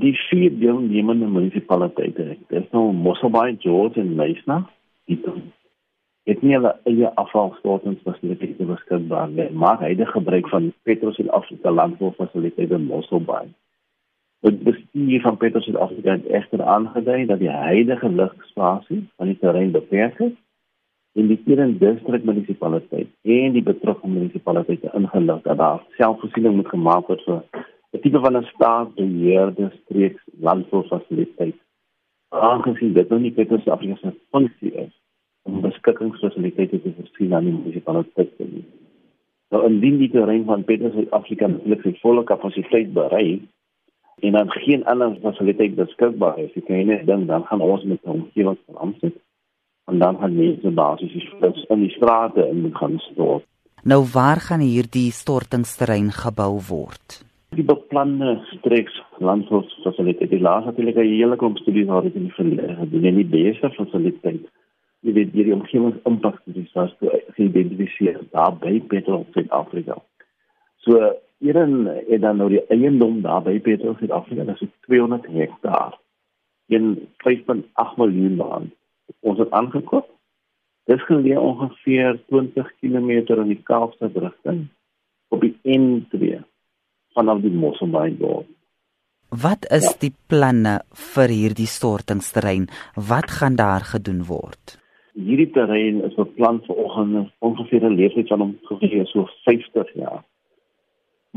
die vier deelnemende munisipaliteite, dis nou Mosselbaai, George en Meisna, die het nie hulle eie afvalstortingsfasiliteite beskikbaar nie, maar het gebruik van Petro Suid-Afrika landboufasiliteite in Mosselbaai. Het bestuur van Petro Suid-Afrika het egter aangedui dat die huidige lugspasie van die terrein beperk is en die Keren distrik munisipaliteit en die betrokke munisipaliteite ingelig dat daar selfvoorsiening moet gemaak word vir 'n tipe van 'n staatsbeheerde streeks landboufasiliteit. Aangesien dit nou nie Petro Suid-Afrika se funksie is om beskikkingsfasiliteite te voorsien aan die munisipaliteite. Nou indien die terrein van Suid-Afrika natuurlik sy volle kapasiteit bereik en dan geen ander fasiliteit beskikbaar is, ek kan net dink dan gaan ons met 'n omgewing van Amsterdam en dan gaan mense basies in die strate in gaan stort. Nou waar gaan hierdie stortingsterrein gebou word? Die beplande streeks landboufasiliteit. Die laaste natuurlik 'n hele klomp studies dit in die verlede gedoen en die beste fasiliteit jy weet hierdie omgewingsimpak studies was geïdentifiseer daar by Petrol Suid-Afrika. So hierin het dan nou die eiendom daar by Petrol Suid-Afrika, dit is 200 hektaar in 5.8 miljoen rand. Ons het aangekoop. Dit geleë ongeveer 20 km in die Kaapstad rigting op die N2 vanaf die Mosselbaai dorp. Wat is ja. die planne vir hierdie stortingsterrein? Wat gaan daar gedoen word? Hierdie terrein is beplan vir ongeveer 'n lewensduur van ongeveer so 50 jaar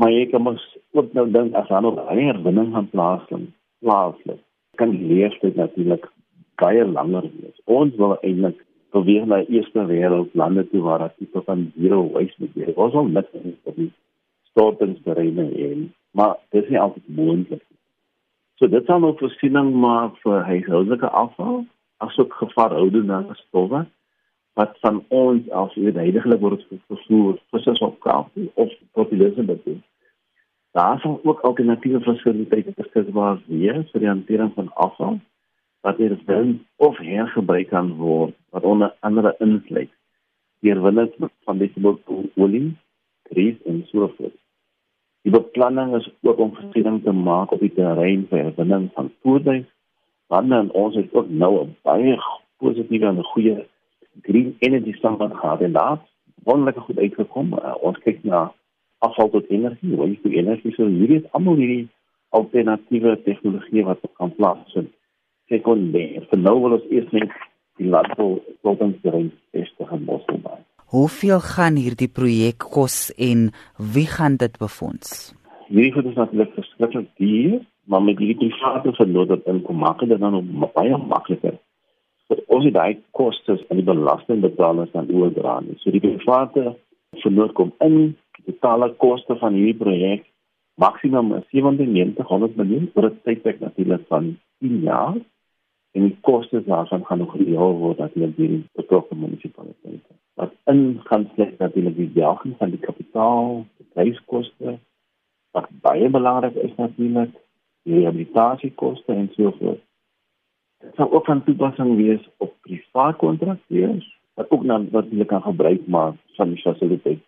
maar jy kan mos ook nou dink as daar nog baie herwinning gaan plaasvind plaaslik kan die leeftyd natuurlik baie langer wees ons wil eintlik probeer na eerste wêreld lande toe waar daar tipe van zero waste moet wees ons wil net op die stortingsbereine heen maar dit is nie altyd moontlik so dit sal nou voorsiening maak vir huishoudelike afval asook gevaarhoudende stowwe wat van ons jy heidaglik word vervoer vir so 'n kaart of die Elizabeth Daar sal ook alternatiewe fasiliteite beskikbaar wees vir die hantering van afval wat hier wel of hergebruik kan word wat onder andere insluit herwinning van byvoorbeeld olie, gries en so voort. Die beplanning is ook om voorsiening te maak op die terrein vir herwinning van voertuie want ons het ook nou 'n baie positiewe en goeie green energy standaard gehad en daar wonderlike goed uitgekom. Uh, ons kyk na afval tot energie, hoe jy energie sou hierdie is almal hierdie alternatiewe tegnologie wat kan plaasvind. Sekondêr, vir nou wil ons eers net die landbou toepassing beste gaan bosbou. Hoeveel gaan hierdie projek kos en wie gaan dit befonds? Hierdie goed is natuurlik verskriklik duur, maar met die private vernoot dat inkom maak dit dan baie makliker. Vir ons daai kostes aan die belastingbetalers dan oordra. So die private vernoot kom in die totale koste van hierdie projek maksimum 9700 miljoen vir 'n tydperk natuurlik van 10 jaar en die koste daarvan gaan nog gehou word dat hulle die betrokke munisipaliteite. In gaan slegs natuurlik die jaging van die kapitaal, die pryskoste wat baie belangrik is natuurlik, die rehabilitasiekoste en so voort. Dit sal ook van toepassing wees op private kontrakteurs wat ook dan wat hulle kan gebruik maak van die fasiliteite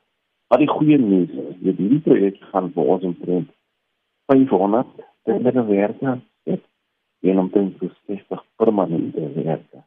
Wat die goeie nuus is, dit hierdie projek gaan vir ons omtrent 500 terwyl werke het en omtrent 60 permanente werke.